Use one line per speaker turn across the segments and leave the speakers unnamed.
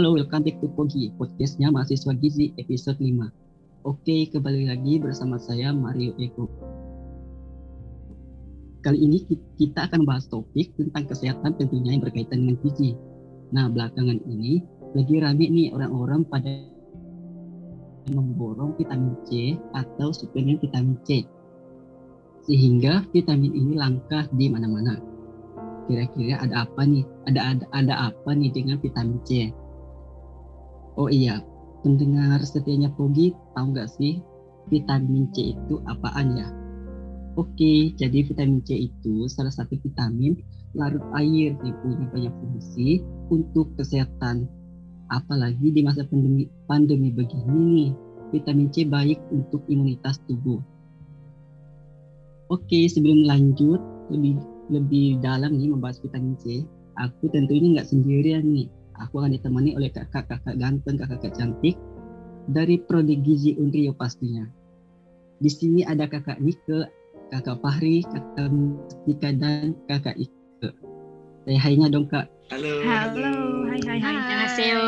Halo, welcome back to Pogi, podcastnya mahasiswa Gizi episode 5. Oke, kembali lagi bersama saya Mario Eko. Kali ini kita akan bahas topik tentang kesehatan tentunya yang berkaitan dengan gizi. Nah, belakangan ini lagi rame nih orang-orang pada memborong vitamin C atau suplemen vitamin C. Sehingga vitamin ini langka di mana-mana. Kira-kira ada apa nih? Ada ada ada apa nih dengan vitamin C? Oh iya, pendengar setianya Pogi tahu nggak sih vitamin C itu apaan ya? Oke, jadi vitamin C itu salah satu vitamin larut air yang punya banyak fungsi untuk kesehatan. Apalagi di masa pandemi, pandemi begini nih, vitamin C baik untuk imunitas tubuh. Oke, sebelum lanjut lebih lebih dalam nih membahas vitamin C, aku tentunya nggak sendirian nih Aku akan ditemani oleh kakak-kakak ganteng, kakak-kakak cantik dari Prodi Gizi Unrio pastinya. Di sini ada kakak Nike, kakak Fahri, kakak Mustika dan kakak Ike. Saya hai dong kak.
Halo.
Halo. Hai hai hai.
Annyeonghaseyo.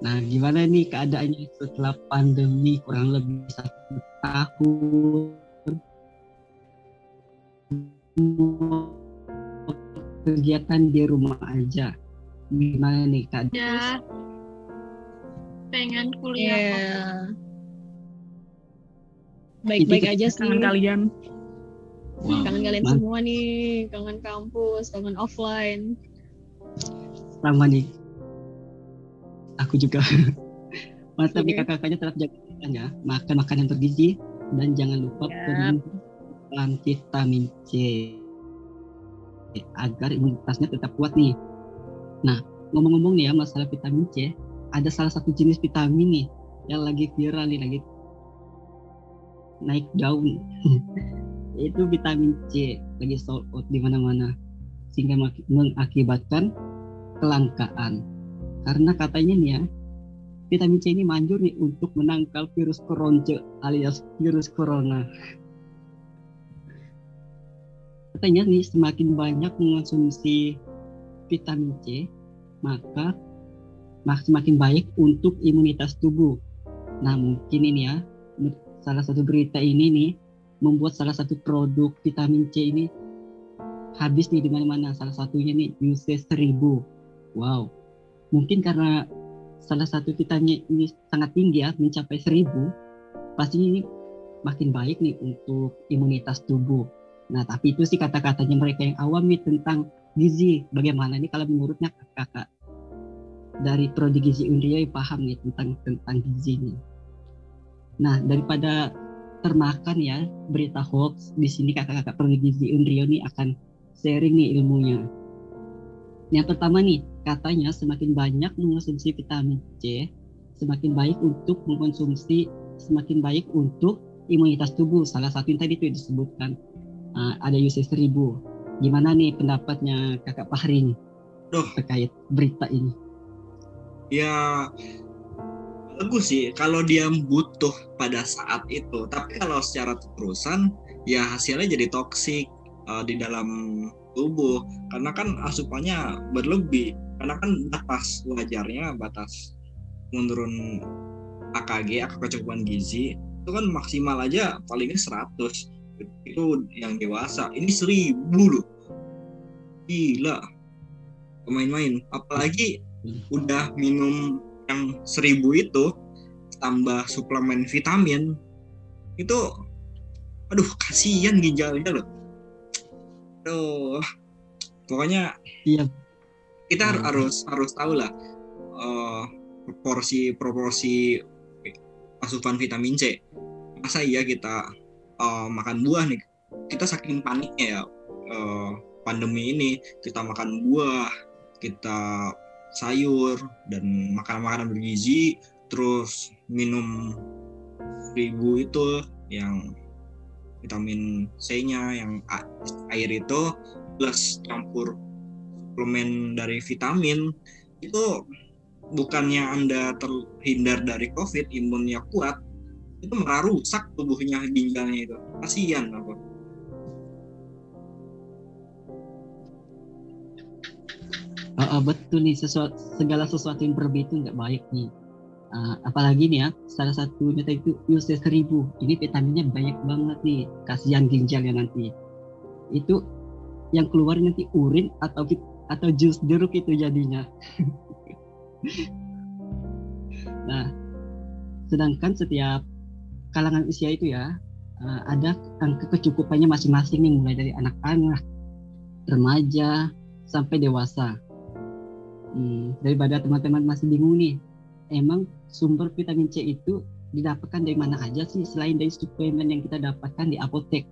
Nah, gimana nih keadaannya setelah pandemi kurang lebih satu tahun? Kegiatan di rumah aja. Gimana nih kak?
Ya. Pengen kuliah
yeah. baik-baik aja sih.
kangen kalian.
Wow. kangen kalian Man. semua nih. Kangen kampus kangen offline.
Sama nih. Aku juga. Mantap nih kakak-kakaknya tetap jaga ya. Makan makan yang bergizi dan jangan lupa yep. vitamin C agar imunitasnya tetap kuat nih. Nah, ngomong-ngomong nih ya masalah vitamin C, ada salah satu jenis vitamin nih yang lagi viral nih lagi naik daun. itu vitamin C lagi sold out di mana-mana sehingga mengakibatkan kelangkaan. Karena katanya nih ya, vitamin C ini manjur nih untuk menangkal virus koronce alias virus corona katanya nih semakin banyak mengonsumsi vitamin C maka semakin baik untuk imunitas tubuh. Nah mungkin ini ya salah satu berita ini nih membuat salah satu produk vitamin C ini habis nih di mana-mana. Salah satunya nih UC 1000. Wow. Mungkin karena salah satu vitamin ini sangat tinggi ya, mencapai 1000, pasti ini makin baik nih untuk imunitas tubuh. Nah, tapi itu sih kata-katanya mereka yang awam nih tentang gizi. Bagaimana nih kalau menurutnya kakak dari prodi gizi Undria paham nih tentang tentang gizi ini. Nah, daripada termakan ya berita hoax di sini kakak-kakak prodi gizi Undrio nih akan sharing nih ilmunya. Yang pertama nih, katanya semakin banyak mengonsumsi vitamin C, semakin baik untuk mengkonsumsi, semakin baik untuk imunitas tubuh. Salah satu yang tadi itu disebutkan uh, ada UC 1000. Gimana nih pendapatnya Kakak Fahri nih Duh. terkait berita ini?
Ya bagus sih kalau dia butuh pada saat itu. Tapi kalau secara terusan ya hasilnya jadi toksik uh, di dalam tubuh karena kan asupannya berlebih karena kan batas wajarnya batas menurun AKG angka kecukupan gizi itu kan maksimal aja palingnya 100 itu yang dewasa. Ini seribu loh. Gila. Main-main apalagi udah minum yang seribu itu tambah suplemen vitamin itu aduh kasihan ginjalnya loh. Aduh. Pokoknya iya. kita hmm. harus harus tahu lah uh, proporsi proporsi asupan vitamin C. Masa iya kita uh, makan buah nih. Kita saking paniknya ya uh, pandemi ini kita makan buah kita sayur dan makan makanan bergizi terus minum ribu itu yang vitamin C-nya yang air itu plus campur suplemen dari vitamin itu bukannya anda terhindar dari covid imunnya kuat itu malah rusak tubuhnya ginjalnya itu. Kasihan aku.
Oh, oh, betul nih sesuatu, segala sesuatu yang itu nggak baik nih. Uh, apalagi nih ya salah satunya itu UC seribu. Ini vitaminnya banyak banget nih kasihan ginjalnya nanti. Itu yang keluar nanti urin atau atau jus jeruk itu jadinya. Nah sedangkan setiap kalangan usia itu ya uh, ada angka kecukupannya masing-masing nih mulai dari anak-anak remaja sampai dewasa hmm, daripada teman-teman masih bingung nih emang sumber vitamin C itu didapatkan dari mana aja sih selain dari suplemen yang kita dapatkan di apotek.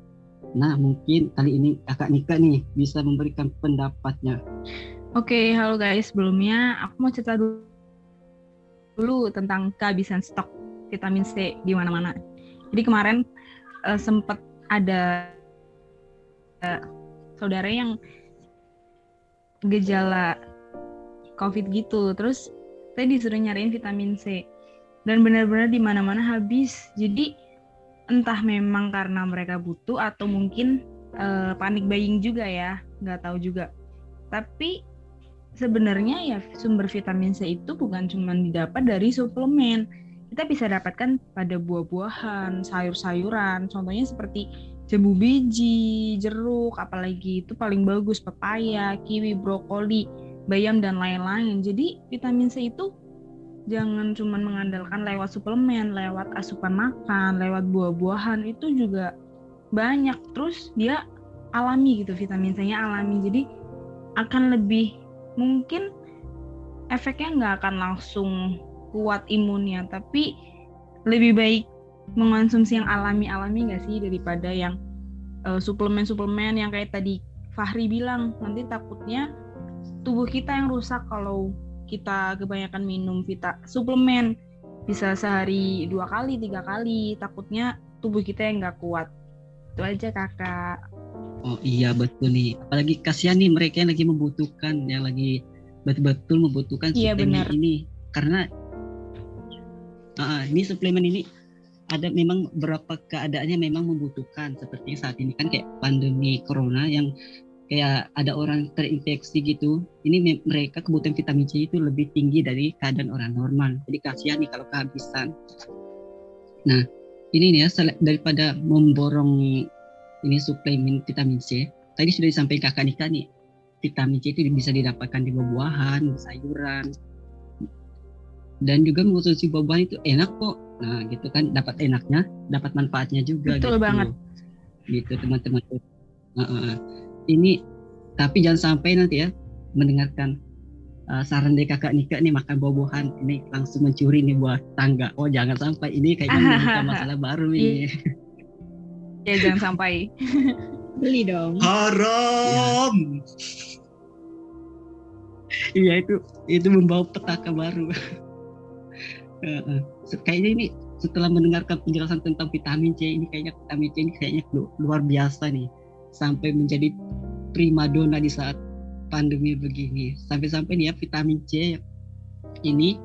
Nah, mungkin kali ini Kakak Nika nih bisa memberikan pendapatnya.
Oke, halo guys. Sebelumnya aku mau cerita dulu tentang kehabisan stok vitamin C di mana-mana. Jadi kemarin uh, eh, sempat ada uh, saudara yang gejala COVID gitu. Terus saya disuruh nyariin vitamin C. Dan benar-benar di mana-mana habis. Jadi entah memang karena mereka butuh atau mungkin uh, panik buying juga ya. Nggak tahu juga. Tapi sebenarnya ya sumber vitamin C itu bukan cuma didapat dari suplemen kita bisa dapatkan pada buah-buahan sayur-sayuran contohnya seperti jambu biji jeruk apalagi itu paling bagus pepaya kiwi brokoli bayam dan lain-lain. Jadi vitamin C itu jangan cuma mengandalkan lewat suplemen, lewat asupan makan, lewat buah-buahan itu juga banyak. Terus dia alami gitu vitamin C-nya alami. Jadi akan lebih mungkin efeknya nggak akan langsung kuat imunnya, tapi lebih baik mengonsumsi yang alami-alami nggak sih daripada yang uh, suplemen-suplemen yang kayak tadi Fahri bilang. Nanti takutnya tubuh kita yang rusak kalau kita kebanyakan minum vita suplemen. Bisa sehari dua kali tiga kali takutnya tubuh kita yang nggak kuat. Itu aja kakak.
Oh iya betul nih. Apalagi kasihan nih mereka yang lagi membutuhkan yang lagi betul-betul membutuhkan
iya, benar.
ini. Karena uh, ini suplemen ini ada memang beberapa keadaannya memang membutuhkan seperti saat ini kan kayak pandemi corona yang kayak ada orang terinfeksi gitu. Ini mereka kebutuhan vitamin C itu lebih tinggi dari keadaan orang normal. Jadi kasihan nih kalau kehabisan. Nah ini nih ya daripada memborong ini suplemen vitamin C tadi sudah disampaikan kakak Nika nih vitamin C itu bisa didapatkan di buah-buahan sayuran dan juga mengkonsumsi buah-buahan itu enak kok nah gitu kan dapat enaknya dapat manfaatnya juga
betul
gitu.
banget
gitu teman-teman uh, uh ini tapi jangan sampai nanti ya mendengarkan uh, saran dari kakak Nika nih makan buah-buahan ini langsung mencuri nih buah tangga. Oh jangan sampai ini kayaknya membuka masalah baru ini.
ya jangan sampai. Beli dong.
Haram.
Iya itu itu membawa petaka baru. uh. Kayaknya ini setelah mendengarkan penjelasan tentang vitamin C ini kayaknya vitamin C ini kayaknya luar biasa nih sampai menjadi primadona di saat pandemi begini. Sampai-sampai nih ya vitamin C ini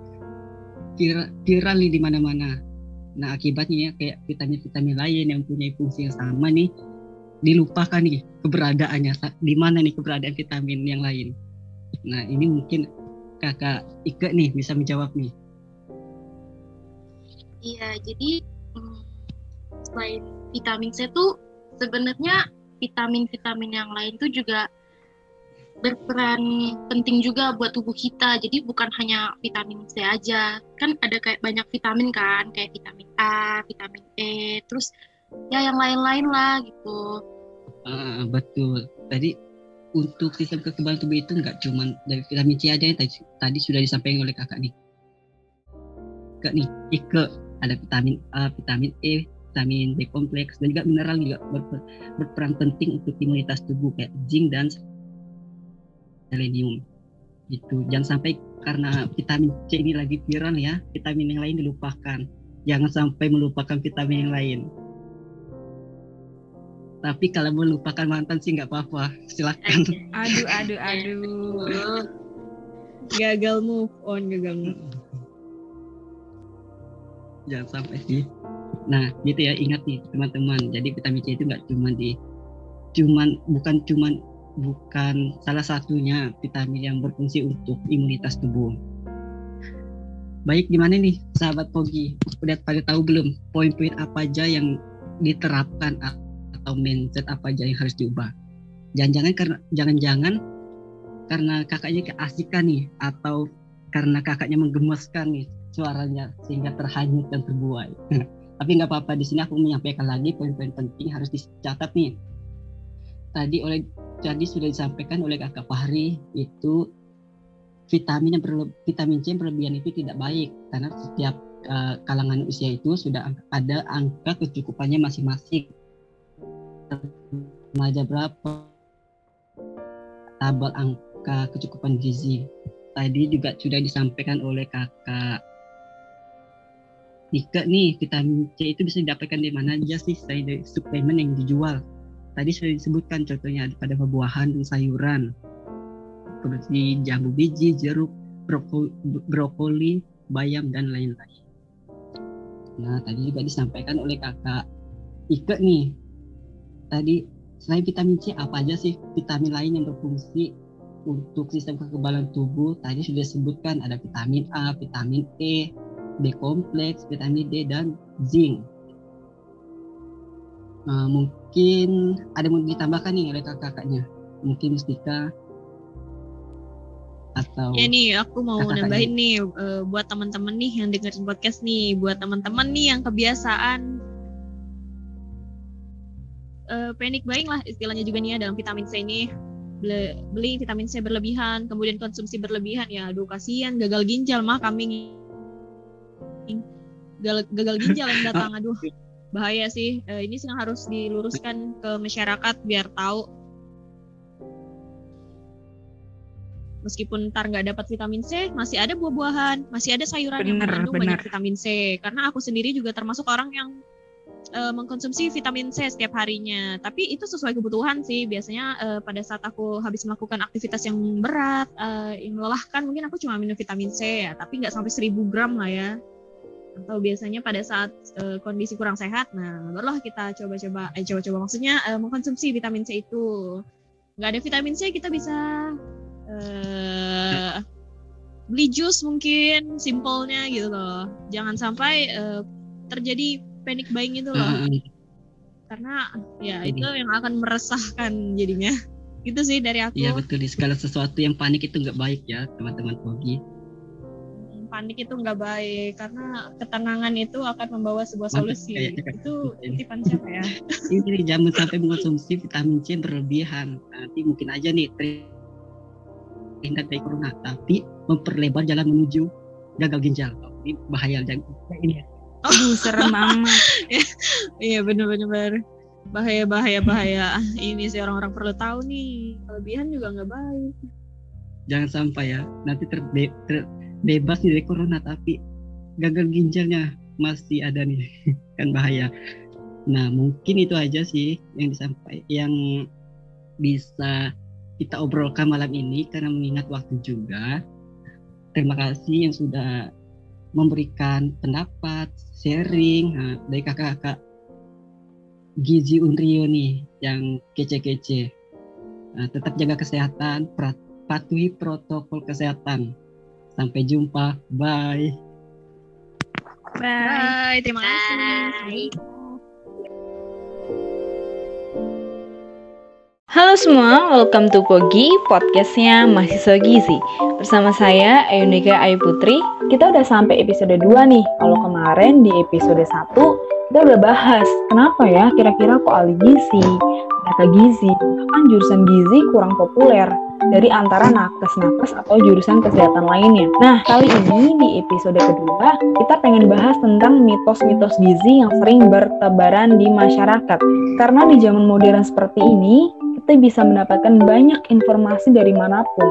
viral, nih di mana-mana. Nah akibatnya ya kayak vitamin-vitamin lain yang punya fungsi yang sama nih dilupakan nih keberadaannya. Di mana nih keberadaan vitamin yang lain? Nah ini mungkin kakak Ika nih bisa menjawab nih.
Iya, jadi hmm, selain vitamin C tuh sebenarnya vitamin-vitamin yang lain tuh juga berperan penting juga buat tubuh kita. Jadi bukan hanya vitamin C aja. Kan ada kayak banyak vitamin kan, kayak vitamin A, vitamin E, terus ya yang lain-lain lah gitu.
Uh, betul. Tadi untuk sistem kekebalan tubuh itu nggak cuma dari vitamin C aja yang tadi, tadi sudah disampaikan oleh kakak nih. Kak nih, Ike ada vitamin A, vitamin E, vitamin B kompleks dan juga mineral juga ber, berperan penting untuk imunitas tubuh kayak zinc dan selenium. Itu jangan sampai karena vitamin C ini lagi viral ya vitamin yang lain dilupakan. Jangan sampai melupakan vitamin yang lain. Tapi kalau melupakan mantan sih nggak apa-apa. Silahkan
aduh aduh aduh. Gagal move on gagal move
jangan sampai sih Nah, gitu ya ingat nih teman-teman. Jadi vitamin C itu nggak cuma di cuman bukan cuman bukan salah satunya vitamin yang berfungsi untuk imunitas tubuh. Baik, gimana nih sahabat Pogi? Udah pada tahu belum poin-poin apa aja yang diterapkan atau mindset apa aja yang harus diubah? Jangan-jangan karena jangan-jangan karena kakaknya keasikan nih atau karena kakaknya menggemaskan nih suaranya sehingga terhanyut dan terbuai. Tapi nggak apa-apa di sini aku menyampaikan lagi poin-poin penting harus dicatat nih. Tadi oleh jadi sudah disampaikan oleh kakak Fahri itu vitamin yang perlu vitamin C yang berlebihan itu tidak baik karena setiap uh, kalangan usia itu sudah ada angka kecukupannya masing-masing remaja berapa tabel angka kecukupan gizi tadi juga sudah disampaikan oleh kakak Nika nih vitamin C itu bisa didapatkan di mana aja sih selain dari suplemen yang dijual tadi sudah disebutkan contohnya pada buah-buahan dan sayuran seperti jambu biji, jeruk, brokoli, brokoli bayam dan lain-lain. Nah tadi juga disampaikan oleh kakak Ike nih. Tadi selain vitamin C apa aja sih vitamin lain yang berfungsi untuk sistem kekebalan tubuh? Tadi sudah disebutkan ada vitamin A, vitamin E, B kompleks, vitamin D dan zinc. Nah, mungkin ada yang mau ditambahkan nih oleh kakak-kakaknya. Mungkin Mustika atau
ya nih aku mau nambahin nih uh, buat teman-teman nih yang dengerin podcast nih buat teman-teman nih yang kebiasaan uh, panic buying lah istilahnya juga nih ya dalam vitamin C ini beli, beli vitamin C berlebihan kemudian konsumsi berlebihan ya aduh kasihan gagal ginjal mah kami gagal, gagal ginjal yang datang aduh. Bahaya sih. Uh, ini sedang harus diluruskan ke masyarakat biar tahu. Meskipun ntar nggak dapat vitamin C masih ada buah-buahan masih ada sayuran bener, yang mengandung bener. banyak vitamin C. Karena aku sendiri juga termasuk orang yang uh, mengkonsumsi vitamin C setiap harinya. Tapi itu sesuai kebutuhan sih. Biasanya uh, pada saat aku habis melakukan aktivitas yang berat uh, yang melelahkan mungkin aku cuma minum vitamin C ya. Tapi nggak sampai 1000 gram lah ya atau biasanya pada saat uh, kondisi kurang sehat, nah barulah kita coba-coba, eh coba-coba maksudnya uh, mengkonsumsi vitamin C itu. Nggak ada vitamin C kita bisa uh, beli jus mungkin, simpelnya gitu loh. Jangan sampai uh, terjadi panic buying itu loh. Karena ya itu yang akan meresahkan jadinya. Gitu sih dari aku.
Iya betul, segala sesuatu yang panik itu nggak baik ya teman-teman Pogi
panik itu nggak baik karena ketenangan itu akan membawa sebuah solusi. Mantap, itu titipan siapa ya?
Ini jangan sampai mengkonsumsi vitamin C berlebihan. Nanti mungkin aja nih terhindar dari corona, tapi memperlebar jalan menuju gagal ginjal. Ini bahaya jangan ini.
Oh, serem amat.
iya benar-benar bahaya bahaya bahaya. Ini sih orang-orang perlu tahu nih. Kelebihan juga nggak baik.
Jangan sampai ya nanti ter, ter bebas dari corona tapi gagal ginjalnya masih ada nih. Kan bahaya. Nah mungkin itu aja sih yang disampaikan yang bisa kita obrolkan malam ini karena mengingat waktu juga. Terima kasih yang sudah memberikan pendapat sharing. Nah, dari kakak-kakak Gizi Unrio nih yang kece-kece. Nah, tetap jaga kesehatan patuhi protokol kesehatan Sampai jumpa. Bye.
Bye. Bye. Terima kasih.
Halo semua, welcome to Pogi, podcastnya Mahasiswa Gizi Bersama saya, Ayunika Ayu Putri Kita udah sampai episode 2 nih Kalau kemarin di episode 1 Kita udah bahas, kenapa ya kira-kira kok ahli gizi Ternyata gizi, bahkan jurusan gizi kurang populer dari antara nakes-nakes atau jurusan kesehatan lainnya. Nah, kali ini di episode kedua, kita pengen bahas tentang mitos-mitos gizi yang sering bertebaran di masyarakat. Karena di zaman modern seperti ini, kita bisa mendapatkan banyak informasi dari mana pun.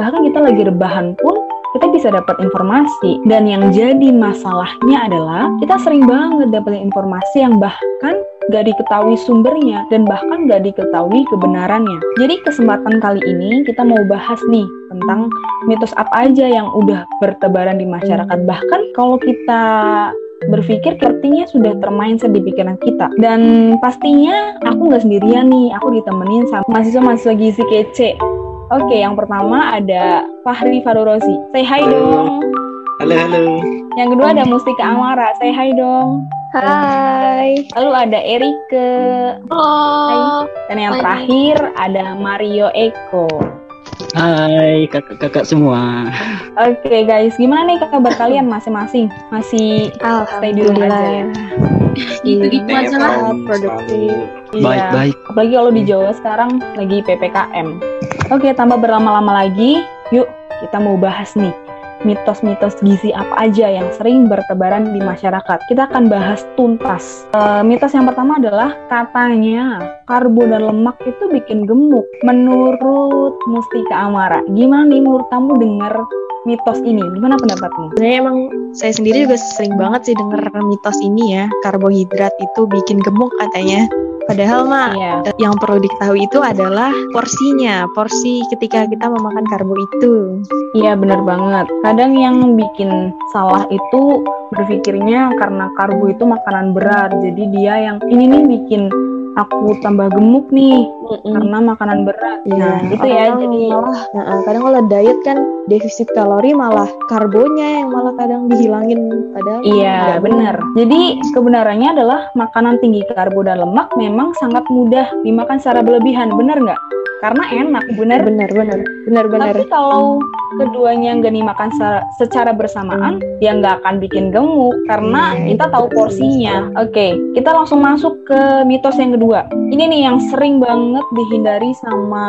Bahkan kita lagi rebahan pun, kita bisa dapat informasi. Dan yang jadi masalahnya adalah, kita sering banget dapat informasi yang bahkan gak diketahui sumbernya dan bahkan gak diketahui kebenarannya. Jadi kesempatan kali ini kita mau bahas nih tentang mitos apa aja yang udah bertebaran di masyarakat. Bahkan kalau kita berpikir sepertinya sudah termindset di pikiran kita. Dan pastinya aku nggak sendirian nih, aku ditemenin sama mahasiswa-mahasiswa gizi kece. Oke, yang pertama ada Fahri Farurosi. Say hi dong.
Halo, halo.
Yang kedua ada Mustika Amara. Say hi dong.
Hai.
Lalu ada Erike.
Halo.
Dan yang
Hai.
terakhir ada Mario Eko.
Hai kakak-kakak semua.
Oke guys, gimana nih kabar kalian masing-masing? Masih stay di rumah aja ya?
Gitu-gitu aja lah.
Produktif.
Iya.
Baik-baik.
Apalagi kalau di Jawa sekarang lagi PPKM. Oke, tanpa berlama-lama lagi, yuk kita mau bahas nih mitos-mitos gizi apa aja yang sering bertebaran di masyarakat. Kita akan bahas tuntas. Eh, mitos yang pertama adalah katanya karbo dan lemak itu bikin gemuk. Menurut Mustika Amara, gimana nih menurut kamu dengar mitos ini? Gimana pendapatmu?
Sebenarnya emang saya sendiri juga sering banget sih denger mitos ini ya, karbohidrat itu bikin gemuk katanya. Padahal mah
Iya.
yang perlu diketahui itu adalah porsinya, porsi ketika kita memakan karbo itu.
Iya bener banget. Kadang yang bikin salah itu berpikirnya karena karbo itu makanan berat. Jadi dia yang ini nih bikin aku tambah gemuk nih karena makanan berat.
Iya,
Nah itu ya jadi
malah, nah, kadang kalau diet kan defisit kalori malah karbonya yang malah kadang dihilangin padahal
Iya
nggak
benar. Jadi kebenarannya adalah makanan tinggi karbo dan lemak memang sangat mudah dimakan secara berlebihan. Bener nggak? Karena enak, bener.
benar benar benar benar
Tapi kalau keduanya nggak dimakan secara, secara bersamaan, ya nggak akan bikin gemuk karena kita tahu porsinya. Oke, kita langsung masuk ke mitos yang kedua. Ini nih yang sering banget dihindari sama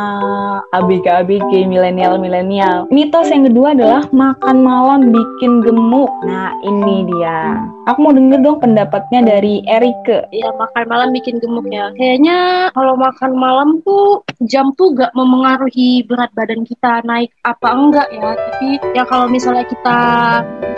ABG-ABG milenial-milenial. Mitos yang kedua adalah makan malam bikin gemuk. Nah, ini dia. Aku mau denger dong pendapatnya dari Erike.
Ya makan malam bikin gemuk ya. Kayaknya kalau makan malam tuh jam tuh gak memengaruhi berat badan kita naik apa enggak ya. Tapi ya kalau misalnya kita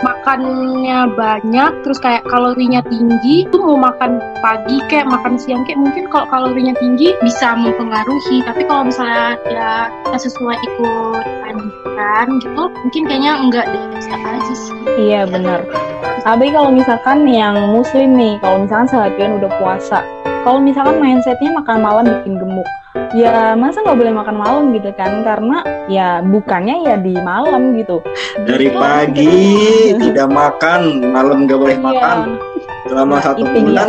makannya banyak terus kayak kalorinya tinggi tuh mau makan pagi kayak makan siang kayak mungkin kalau kalorinya tinggi bisa mempengaruhi. Tapi kalau misalnya ya sesuai ikut anjuran gitu mungkin kayaknya enggak deh bisa aja sih.
Iya benar. Tapi kalau misalkan yang muslim nih, kalau misalkan seharian udah puasa, kalau misalkan mindsetnya makan malam bikin gemuk, ya masa nggak boleh makan malam gitu kan? Karena ya bukannya ya di malam gitu.
Dari
Justru
pagi tidak makan, malam nggak boleh
Iya.
makan. Selama
Nah,
satu bulan,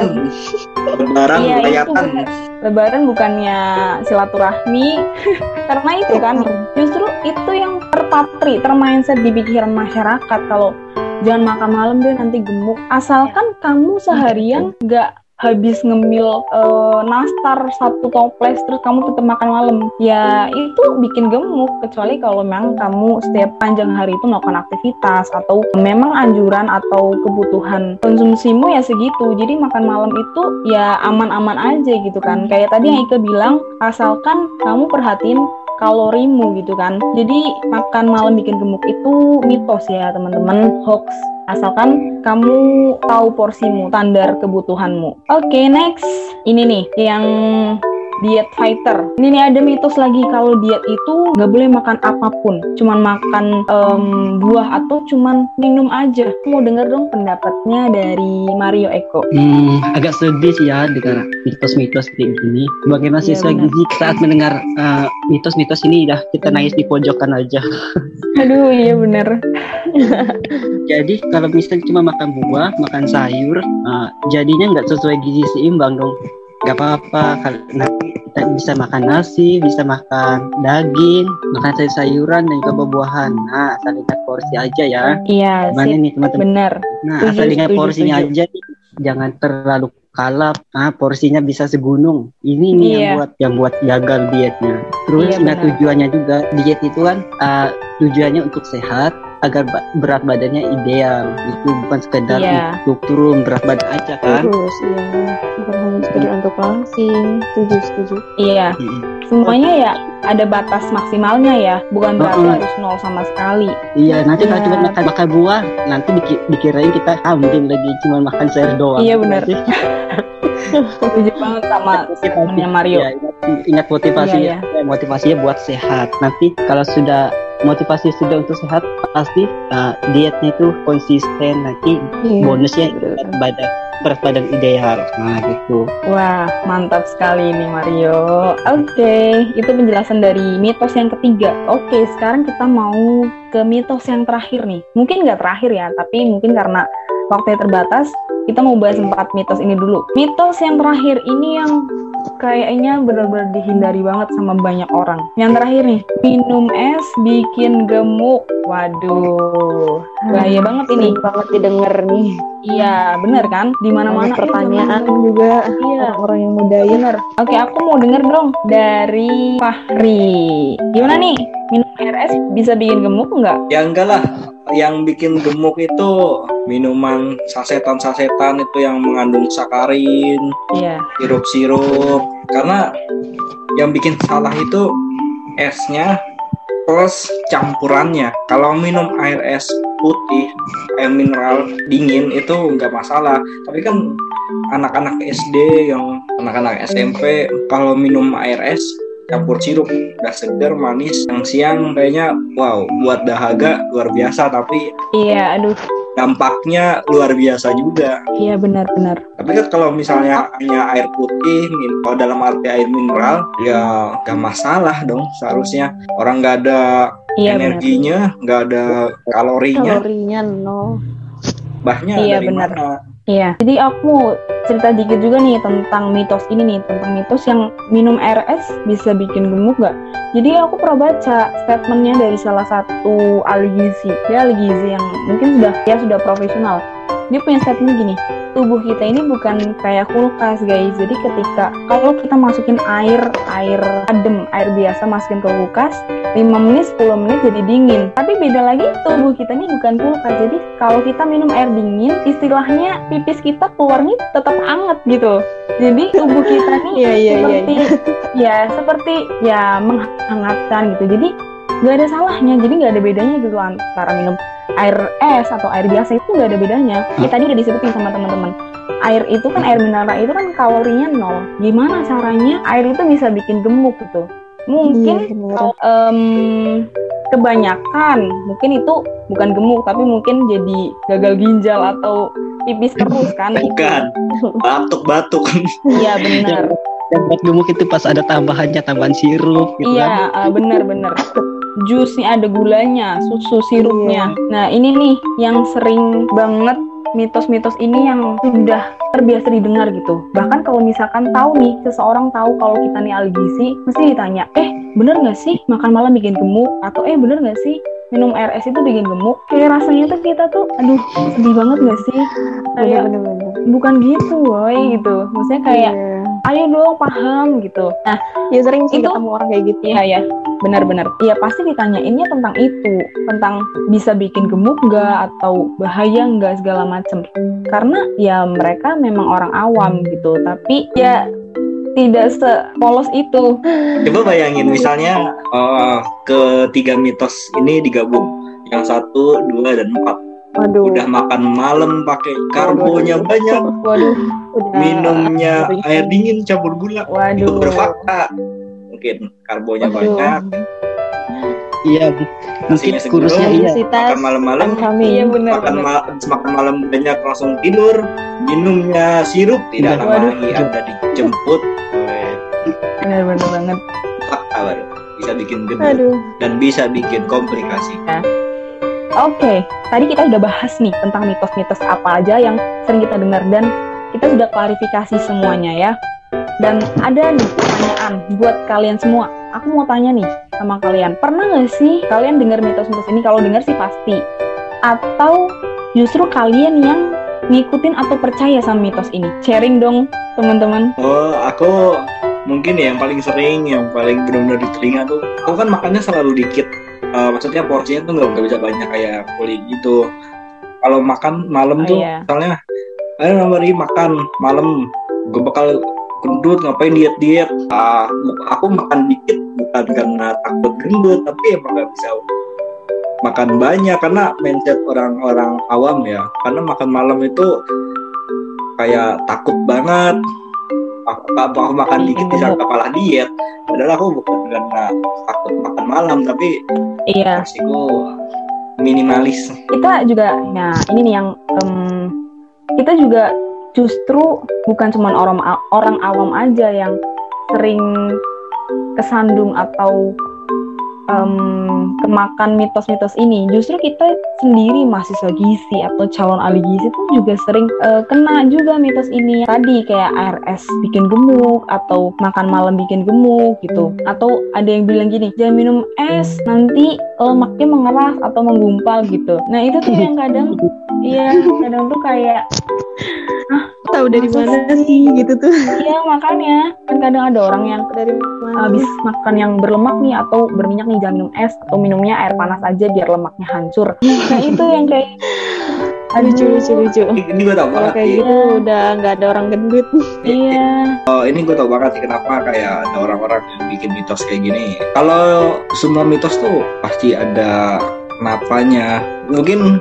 lebaran,
Iya, benar. Lebaran bukannya silaturahmi, karena itu kan justru itu yang terpatri, termindset di pikiran masyarakat kalau jangan makan malam deh nanti gemuk. Asalkan kamu seharian nggak habis ngemil eh, nastar satu toples terus kamu tetap makan malam. Ya itu bikin gemuk kecuali kalau memang kamu setiap panjang hari itu melakukan aktivitas atau memang anjuran atau kebutuhan konsumsimu ya segitu. Jadi makan malam itu ya aman-aman aja gitu kan. Kayak tadi yang Ike bilang asalkan kamu perhatiin kalorimu gitu kan. Jadi makan malam bikin gemuk itu mitos ya teman-teman. Hoax asalkan kamu tahu porsimu standar kebutuhanmu oke next ini nih yang diet fighter. Ini nih ada mitos lagi kalau diet itu nggak boleh makan apa pun, cuman makan em, buah atau cuman minum aja. Aku Mau denger dong pendapatnya dari Mario Eko.
Hmm, agak sedih sih ya dengan mitos-mitos kayak gini. Sebagai mahasiswa
benar.
gizi saat mendengar uh, mitos-mitos ini dah kita nangis di pojokan aja.
Aduh iya bener.
Jadi kalau misalnya cuma makan buah, makan sayur, uh, jadinya nggak sesuai gizi seimbang dong. Gak apa-apa, kalau nanti kita bisa makan nasi, bisa makan daging, makan sayur-sayuran dan juga buah-buahan. Nah, asal ingat porsi aja ya.
Iya sip,
nih teman-teman?
bener.
Nah,
Setuju,
asal ingat
setuju,
porsinya
setuju.
aja, jangan terlalu kalap. Ah, porsinya bisa segunung. Ini nih yang
Iya.
buat yang buat gagal dietnya. Terus
Iya, benar.
tujuannya juga diet itu kan ah, tujuannya untuk sehat agar ba- berat badannya ideal. Itu bukan sekedar
Iya.
untuk turun berat badan aja kan.
terus ya bukan hanya sekedar untuk langsing setuju setuju
Iya,
Mm-mm.
semuanya ya ada batas maksimalnya ya, bukan berarti
Mm-mm.
harus nol sama sekali.
Iya, nanti kalau
Iya.
cuma makan makan buah, nanti diki- dikirain kita hamil lagi cuma makan sayur doang.
Iya, benar.
Nanti-
Setuju banget sama statementnya Mario.
Iya, ingat, ingat motivasinya,
Iya,
motivasinya buat sehat. Nanti kalau sudah motivasi sudah untuk sehat pasti uh, dietnya itu konsisten nanti yeah. bonusnya badan berat badan ideal nah gitu.
Wah mantap sekali ini Mario. Oke okay, itu penjelasan dari mitos yang ketiga. Oke okay, sekarang kita mau ke mitos yang terakhir nih. Mungkin nggak terakhir ya tapi mungkin karena waktunya terbatas kita mau bahas empat mitos ini dulu mitos yang terakhir ini yang kayaknya benar-benar dihindari banget sama banyak orang. Yang terakhir nih, minum es bikin gemuk. Waduh, bahaya banget ini.
banget didengar nih.
Iya, bener kan? Di mana-mana
pertanyaan juga. Iya, orang yang muda
bener. Oke, aku mau denger dong dari Fahri. Gimana nih? Minum air es bisa bikin gemuk nggak?
Ya enggak lah yang bikin gemuk itu minuman sasetan-sasetan itu yang mengandung sakarin,
yeah.
sirup-sirup. Karena yang bikin salah itu esnya plus campurannya. Kalau minum air es putih, air mineral dingin itu nggak masalah. Tapi kan anak-anak SD yang anak-anak SMP kalau minum air es campur sirup udah segar manis yang siang kayaknya wow buat dahaga luar biasa tapi
iya aduh.
dampaknya luar biasa juga.
Iya benar-benar
tapi kan kalau misalnya hanya air putih kalau dalam arti air mineral ya gak masalah dong seharusnya. Orang nggak ada iya, energinya nggak ada kalorinya.
Kalorinya no.
Bahnya
iya,
dari
benar.
mana?
Iya, jadi aku cerita dikit juga nih tentang mitos ini nih, tentang mitos yang minum RS bisa bikin gemuk gak? Jadi aku pernah baca statementnya dari salah satu ahli gizi, ya ahli gizi yang mungkin sudah ya sudah profesional. Dia punya statement gini, tubuh kita ini bukan kayak kulkas guys. Jadi ketika kalau kita masukin air, air adem, air biasa masukin ke kulkas, 5 menit, 10 menit jadi dingin. Tapi beda lagi tubuh kita ini bukan kulkas. Jadi kalau kita minum air dingin, istilahnya pipis kita keluarnya tetap anget gitu. Jadi tubuh kita nih yeah, yeah, seperti yeah, yeah. ya seperti ya menghangatkan gitu. Jadi nggak ada salahnya. Jadi nggak ada bedanya gitu antara minum air es atau air biasa itu nggak ada bedanya. Ya tadi udah disebutin sama teman-teman. Air itu kan air mineral itu kan kalorinya nol. Gimana caranya air itu bisa bikin gemuk gitu? Mungkin iya, kalau um, kebanyakan mungkin itu bukan gemuk tapi mungkin jadi gagal ginjal atau pipis terus kan?
Bukan. Batuk-batuk.
Iya benar.
Yang buat gemuk itu pas ada tambahannya tambahan sirup
gitu Iya, kan? uh, benar-benar jusnya ada gulanya, susu sirupnya. Iya. Nah, ini nih yang sering banget mitos-mitos ini yang sudah terbiasa didengar gitu. Bahkan kalau misalkan tahu nih, seseorang tahu kalau kita nih alergisi, mesti ditanya, eh bener nggak sih makan malam bikin gemuk? Atau eh bener nggak sih minum RS itu bikin gemuk. Kayak rasanya tuh kita tuh aduh sedih banget gak sih? Kayak bener, bener, bukan gitu woi gitu. Maksudnya kayak yeah. ayo dong paham gitu.
Nah ya sering sih itu, ketemu orang kayak gitu.
Ya ya benar-benar iya pasti ditanyainnya tentang itu. Tentang bisa bikin gemuk nggak atau bahaya nggak segala macem. Karena ya mereka memang orang awam gitu. Tapi ya tidak sepolos itu.
Coba bayangin misalnya uh, ketiga mitos ini digabung, yang satu, dua, dan empat. Waduh. Udah makan malam pakai karbonya Waduh. banyak. Waduh. Udah. Minumnya air dingin campur gula. Waduh. Itu berfakta. Mungkin karbonya Waduh. banyak.
Iya, mungkin kurusnya iya.
Makan malam-malam, kami. Iya, benar, makan, benar. Ma makan malam banyak langsung tidur. Minumnya sirup tidak lama lagi ada dijemput
benar-benar banget
fakta baru bisa bikin gendut dan bisa bikin komplikasi ya.
Oke, okay. tadi kita udah bahas nih tentang mitos-mitos apa aja yang sering kita dengar dan kita sudah klarifikasi semuanya ya. Dan ada nih pertanyaan buat kalian semua. Aku mau tanya nih sama kalian, pernah nggak sih kalian dengar mitos-mitos ini? Kalau dengar sih pasti. Atau justru kalian yang ngikutin atau percaya sama mitos ini? Sharing dong, teman-teman.
Oh, aku mungkin ya yang paling sering yang paling benar-benar di telinga tuh aku kan makannya selalu dikit uh, maksudnya porsinya tuh nggak bisa banyak kayak kulit gitu kalau makan malam oh, tuh iya. misalnya ayo nambah makan malam gue bakal gendut ngapain diet diet uh, aku makan dikit bukan karena takut gendut tapi emang nggak bisa makan banyak karena mindset orang-orang awam ya. Karena makan malam itu kayak takut banget. Aku, aku makan dikit bisa kepala diet. Padahal aku bukan karena takut makan malam tapi
iya.
resiko minimalis.
Kita juga nah ini nih yang um, kita juga justru bukan cuma orang orang awam aja yang sering kesandung atau um, kemakan mitos-mitos ini. Justru kita sendiri mahasiswa gizi atau calon ahli gizi itu juga sering uh, kena juga mitos ini. Tadi kayak ARS bikin gemuk atau makan malam bikin gemuk gitu. Atau ada yang bilang gini jangan minum es nanti lemaknya mengeras atau menggumpal gitu. Nah itu tuh yang kadang iya kadang tuh kayak
ah tahu dari mana sih gitu tuh.
Iya makanya. Kan kadang ada orang yang dari mana? habis makan yang berlemak nih atau berminyak nih jangan minum es atau minumnya air panas aja biar lemaknya hancur. Nah itu yang kayak
lucu lucu lucu.
Ini gue tau banget
kayak gitu udah nggak ada orang gendut.
Iya.
oh ini gue tau banget sih kenapa kayak ada orang-orang yang bikin mitos kayak gini. Kalau semua mitos tuh pasti ada kenapanya mungkin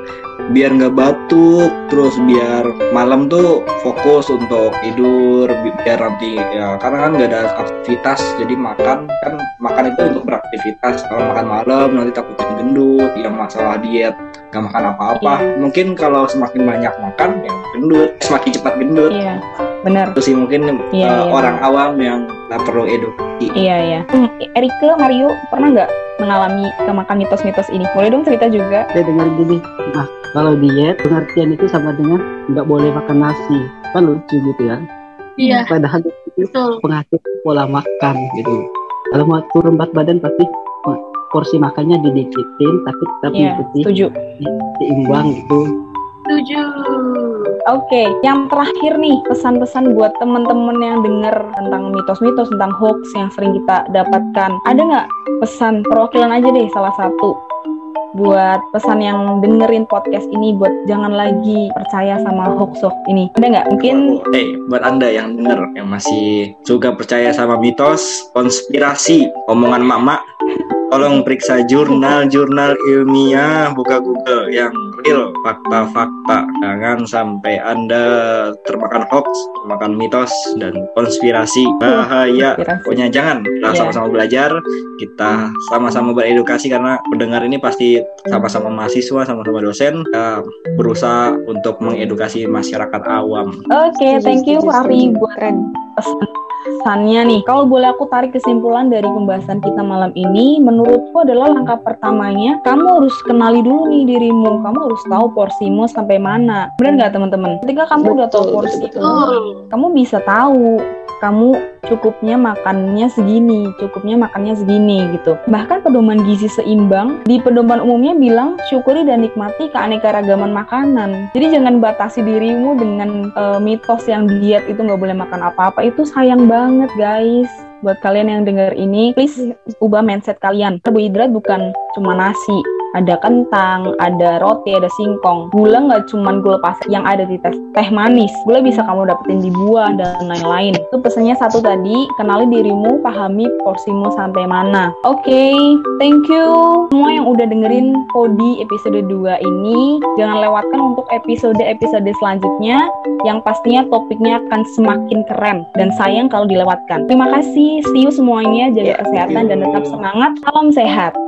biar nggak batuk terus biar malam tuh fokus untuk tidur biar nanti ya karena kan nggak ada aktivitas jadi makan kan makan itu untuk beraktivitas. Kalau makan malam nanti takutnya gendut yang masalah diet nggak makan apa-apa. Yeah. mungkin kalau semakin banyak makan ya gendut semakin cepat gendut.
Iya. yeah, benar.
Terus sih mungkin yeah, uh, yeah. orang awam yang nggak perlu edukasi.
Iya yeah, iya. Yeah. hmm, Erika Mario pernah nggak mengalami kemakan mitos-mitos ini? Boleh dong cerita juga.
Saya dengar gini nah kalau diet pengertian itu sama dengan nggak boleh makan nasi. Kan lucu gitu ya.
Iya.
Padahal itu pengatur pola makan gitu. Kalau mau turun berat badan pasti porsi makannya didikitin tapi tetap
iya, mengikuti setuju.
seimbang gitu.
Setuju
Oke, okay, yang terakhir nih pesan-pesan buat teman-teman yang dengar tentang mitos-mitos tentang hoax yang sering kita dapatkan. Ada nggak pesan perwakilan aja deh salah satu buat pesan yang dengerin podcast ini buat jangan lagi percaya sama hoax hoax ini? Ada nggak? Mungkin
eh hey, buat anda yang denger yang masih juga percaya sama mitos konspirasi omongan mama tolong periksa jurnal-jurnal ilmiah buka Google yang real fakta-fakta jangan sampai anda termakan hoax termakan mitos dan konspirasi bahaya konspirasi. pokoknya jangan kita yeah. sama-sama belajar kita sama-sama beredukasi karena pendengar ini pasti sama-sama mahasiswa sama-sama dosen kita berusaha untuk mengedukasi masyarakat awam
oke okay, thank you Ari buat pesan pesannya nih, kalau boleh aku tarik kesimpulan dari pembahasan kita malam ini, menurutku adalah langkah pertamanya, kamu harus kenali dulu nih dirimu, kamu harus tahu porsimu sampai mana. Benar nggak teman-teman? Ketika kamu udah tahu porsimu, kamu bisa tahu kamu cukupnya makannya segini, cukupnya makannya segini gitu. Bahkan pedoman gizi seimbang di pedoman umumnya bilang syukuri dan nikmati keanekaragaman makanan. Jadi jangan batasi dirimu dengan uh, mitos yang diet itu nggak boleh makan apa-apa. Itu sayang banget guys. Buat kalian yang dengar ini, please ubah mindset kalian. Karbohidrat bukan cuma nasi, ada kentang, ada roti, ada singkong. Gula nggak cuma gula pasir yang ada di teh, teh manis. Gula bisa kamu dapetin di buah dan lain-lain. Itu pesannya satu tadi, kenali dirimu, pahami porsimu sampai mana. Oke, okay, thank you semua yang udah dengerin Podi episode 2 ini. Jangan lewatkan untuk episode-episode selanjutnya yang pastinya topiknya akan semakin keren dan sayang kalau dilewatkan. Terima kasih, see you semuanya, jaga kesehatan dan tetap semangat. Salam sehat.